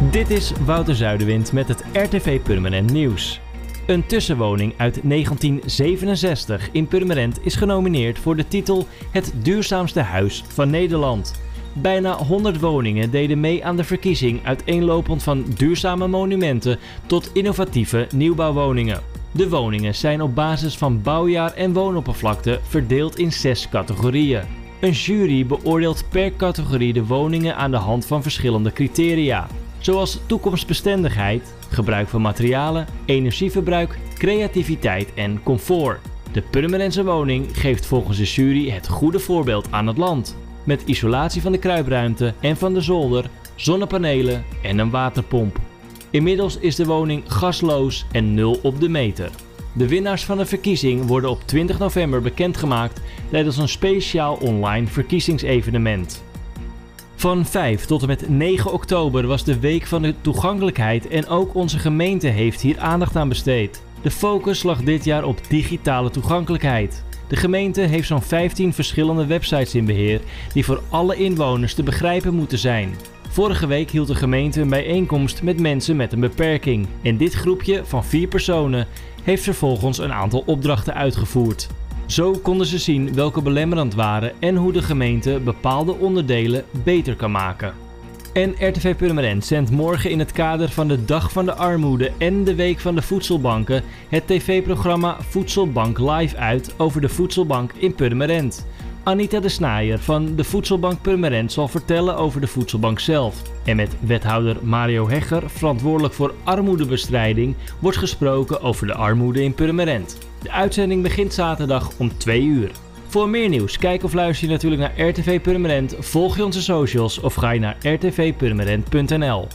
Dit is Wouter Zuiderwind met het RTV Purmerend Nieuws. Een tussenwoning uit 1967 in Purmerend is genomineerd voor de titel Het duurzaamste huis van Nederland. Bijna 100 woningen deden mee aan de verkiezing uiteenlopend van duurzame monumenten tot innovatieve nieuwbouwwoningen. De woningen zijn op basis van bouwjaar en woonoppervlakte verdeeld in zes categorieën. Een jury beoordeelt per categorie de woningen aan de hand van verschillende criteria zoals toekomstbestendigheid, gebruik van materialen, energieverbruik, creativiteit en comfort. De Purmerense woning geeft volgens de jury het goede voorbeeld aan het land, met isolatie van de kruipruimte en van de zolder, zonnepanelen en een waterpomp. Inmiddels is de woning gasloos en nul op de meter. De winnaars van de verkiezing worden op 20 november bekendgemaakt tijdens een speciaal online verkiezingsevenement. Van 5 tot en met 9 oktober was de Week van de Toegankelijkheid en ook onze gemeente heeft hier aandacht aan besteed. De focus lag dit jaar op digitale toegankelijkheid. De gemeente heeft zo'n 15 verschillende websites in beheer die voor alle inwoners te begrijpen moeten zijn. Vorige week hield de gemeente een bijeenkomst met mensen met een beperking. En dit groepje van 4 personen heeft vervolgens een aantal opdrachten uitgevoerd. Zo konden ze zien welke belemmerend waren en hoe de gemeente bepaalde onderdelen beter kan maken. En RTV Purmerend zendt morgen in het kader van de Dag van de Armoede en de Week van de Voedselbanken het tv-programma Voedselbank Live uit over de voedselbank in Purmerend. Anita de Snaaier van de Voedselbank Purmerend zal vertellen over de voedselbank zelf. En met wethouder Mario Hegger, verantwoordelijk voor armoedebestrijding, wordt gesproken over de armoede in Purmerend. De uitzending begint zaterdag om 2 uur. Voor meer nieuws, kijk of luister je natuurlijk naar RTV Purmerend, volg je onze socials of ga je naar rtvpurmerend.nl.